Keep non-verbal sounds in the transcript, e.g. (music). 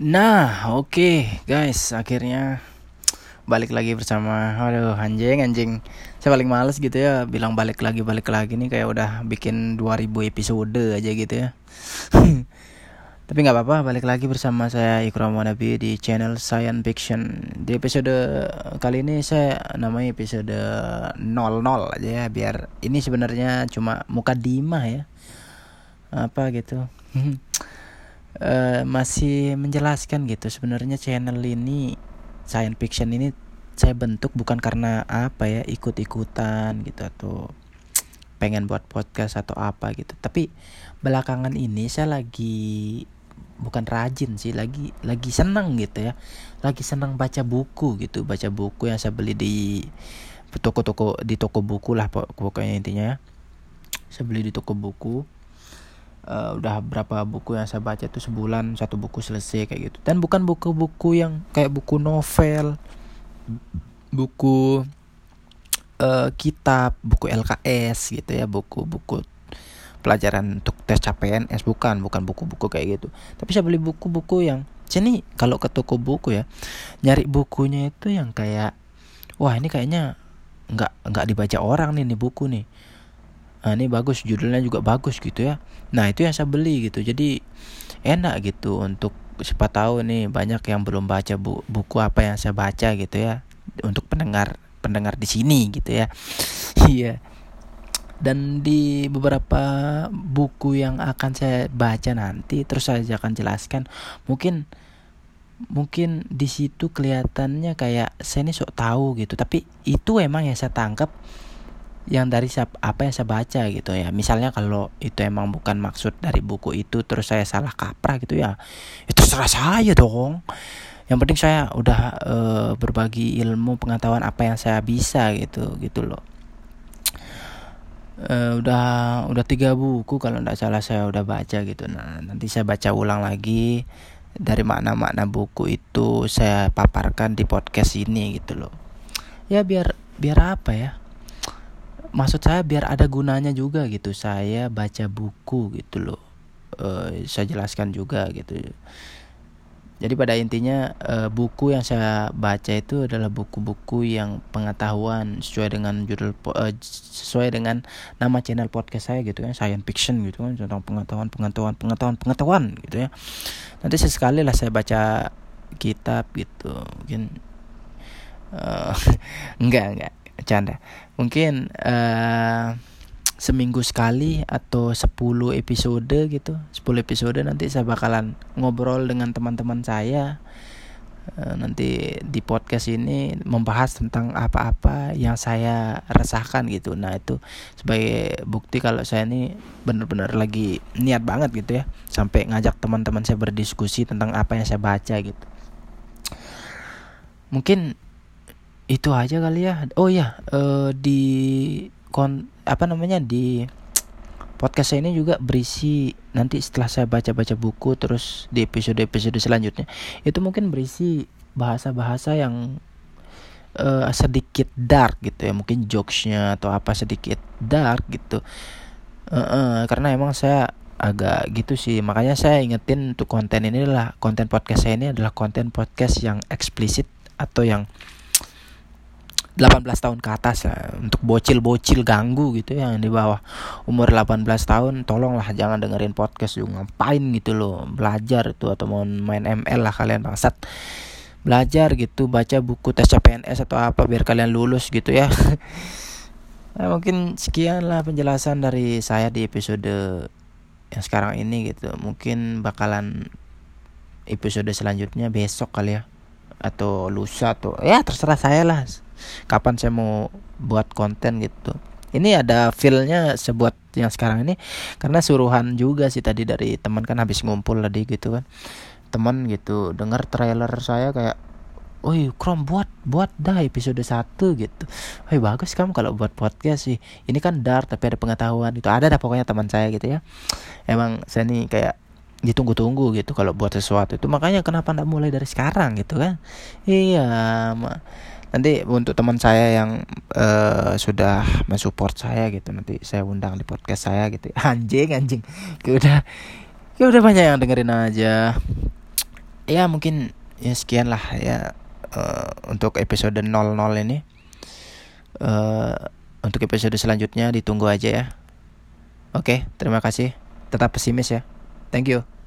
Nah, oke okay, guys, akhirnya balik lagi bersama aduh anjing anjing. Saya paling males gitu ya bilang balik lagi balik lagi nih kayak udah bikin 2000 episode aja gitu ya. (laughs) Tapi nggak apa-apa balik lagi bersama saya Ikram Wanabi di channel Science Fiction. Di episode kali ini saya namanya episode 00 aja ya biar ini sebenarnya cuma muka Dima ya. Apa gitu (laughs) uh, masih menjelaskan gitu. Sebenarnya channel ini science fiction ini saya bentuk bukan karena apa ya ikut-ikutan gitu atau pengen buat podcast atau apa gitu. Tapi belakangan ini saya lagi bukan rajin sih lagi lagi senang gitu ya. Lagi senang baca buku gitu. Baca buku yang saya beli di toko-toko di toko buku lah pokoknya intinya ya. Saya beli di toko buku uh, udah berapa buku yang saya baca itu sebulan satu buku selesai kayak gitu. Dan bukan buku-buku yang kayak buku novel buku uh, kitab buku LKS gitu ya buku-buku pelajaran untuk tes CPNS bukan bukan buku-buku kayak gitu. Tapi saya beli buku-buku yang sini kalau ke toko buku ya nyari bukunya itu yang kayak wah ini kayaknya nggak nggak dibaca orang nih nih buku nih nah, ini bagus judulnya juga bagus gitu ya. Nah itu yang saya beli gitu. Jadi enak gitu untuk siapa tahu nih banyak yang belum baca bu buku apa yang saya baca gitu ya. Untuk pendengar pendengar di sini gitu ya. (laughs) Iya. Dan di beberapa buku yang akan saya baca nanti terus saya akan jelaskan mungkin mungkin di situ kelihatannya kayak saya ini sok tahu gitu. Tapi itu emang yang saya tangkap yang dari apa yang saya baca gitu ya. Misalnya kalau itu emang bukan maksud dari buku itu terus saya salah kaprah gitu ya itu terserah saya dong. Yang penting saya udah e, berbagi ilmu pengetahuan apa yang saya bisa gitu gitu loh. E, udah udah tiga buku kalau tidak salah saya udah baca gitu. Nah nanti saya baca ulang lagi dari makna-makna buku itu saya paparkan di podcast ini gitu loh. Ya biar biar apa ya maksud saya biar ada gunanya juga gitu. Saya baca buku gitu loh. Uh, saya jelaskan juga gitu. Jadi pada intinya uh, buku yang saya baca itu adalah buku-buku yang pengetahuan sesuai dengan judul uh, sesuai dengan nama channel podcast saya gitu kan science fiction gitu kan tentang pengetahuan pengetahuan pengetahuan pengetahuan gitu ya. Nanti sesekali lah saya baca kitab gitu mungkin uh, (laughs) enggak enggak canda. Mungkin uh, seminggu sekali atau 10 episode gitu. 10 episode nanti saya bakalan ngobrol dengan teman-teman saya. Uh, nanti di podcast ini membahas tentang apa-apa yang saya rasakan gitu. Nah itu sebagai bukti kalau saya ini benar-benar lagi niat banget gitu ya. Sampai ngajak teman-teman saya berdiskusi tentang apa yang saya baca gitu. Mungkin itu aja kali ya. Oh ya uh, di kon apa namanya di podcast saya ini juga berisi nanti setelah saya baca-baca buku terus di episode-episode selanjutnya itu mungkin berisi bahasa-bahasa yang uh, sedikit dark gitu ya. Mungkin jokesnya atau apa sedikit dark gitu. Uh, uh, karena emang saya agak gitu sih. Makanya saya ingetin untuk konten ini adalah konten podcast saya ini adalah konten podcast yang eksplisit atau yang 18 tahun ke atas lah untuk bocil-bocil ganggu gitu ya yang di bawah umur 18 tahun tolonglah jangan dengerin podcast juga ngapain gitu loh belajar itu atau mau main ML lah kalian bangsat. Belajar gitu baca buku tes CPNS atau apa biar kalian lulus gitu ya. Nah, (laughs) mungkin sekian lah penjelasan dari saya di episode yang sekarang ini gitu. Mungkin bakalan episode selanjutnya besok kali ya. Atau lusa atau ya terserah saya lah kapan saya mau buat konten gitu ini ada feelnya sebuat yang sekarang ini karena suruhan juga sih tadi dari teman kan habis ngumpul tadi gitu kan teman gitu dengar trailer saya kayak Woi, Krom buat buat dah episode 1 gitu. Woi, bagus kamu kalau buat podcast sih. Ini kan dark tapi ada pengetahuan itu. Ada dah pokoknya teman saya gitu ya. Emang saya nih kayak ditunggu-tunggu gitu kalau buat sesuatu itu. Makanya kenapa ndak mulai dari sekarang gitu kan? Iya, nanti untuk teman saya yang uh, sudah mensupport saya gitu nanti saya undang di podcast saya gitu. (laughs) Anjing anjing. Ya udah ya udah banyak yang dengerin aja. Ya mungkin ya sekian lah ya uh, untuk episode 00 ini. Uh, untuk episode selanjutnya ditunggu aja ya. Oke okay, terima kasih. Tetap pesimis ya. Thank you.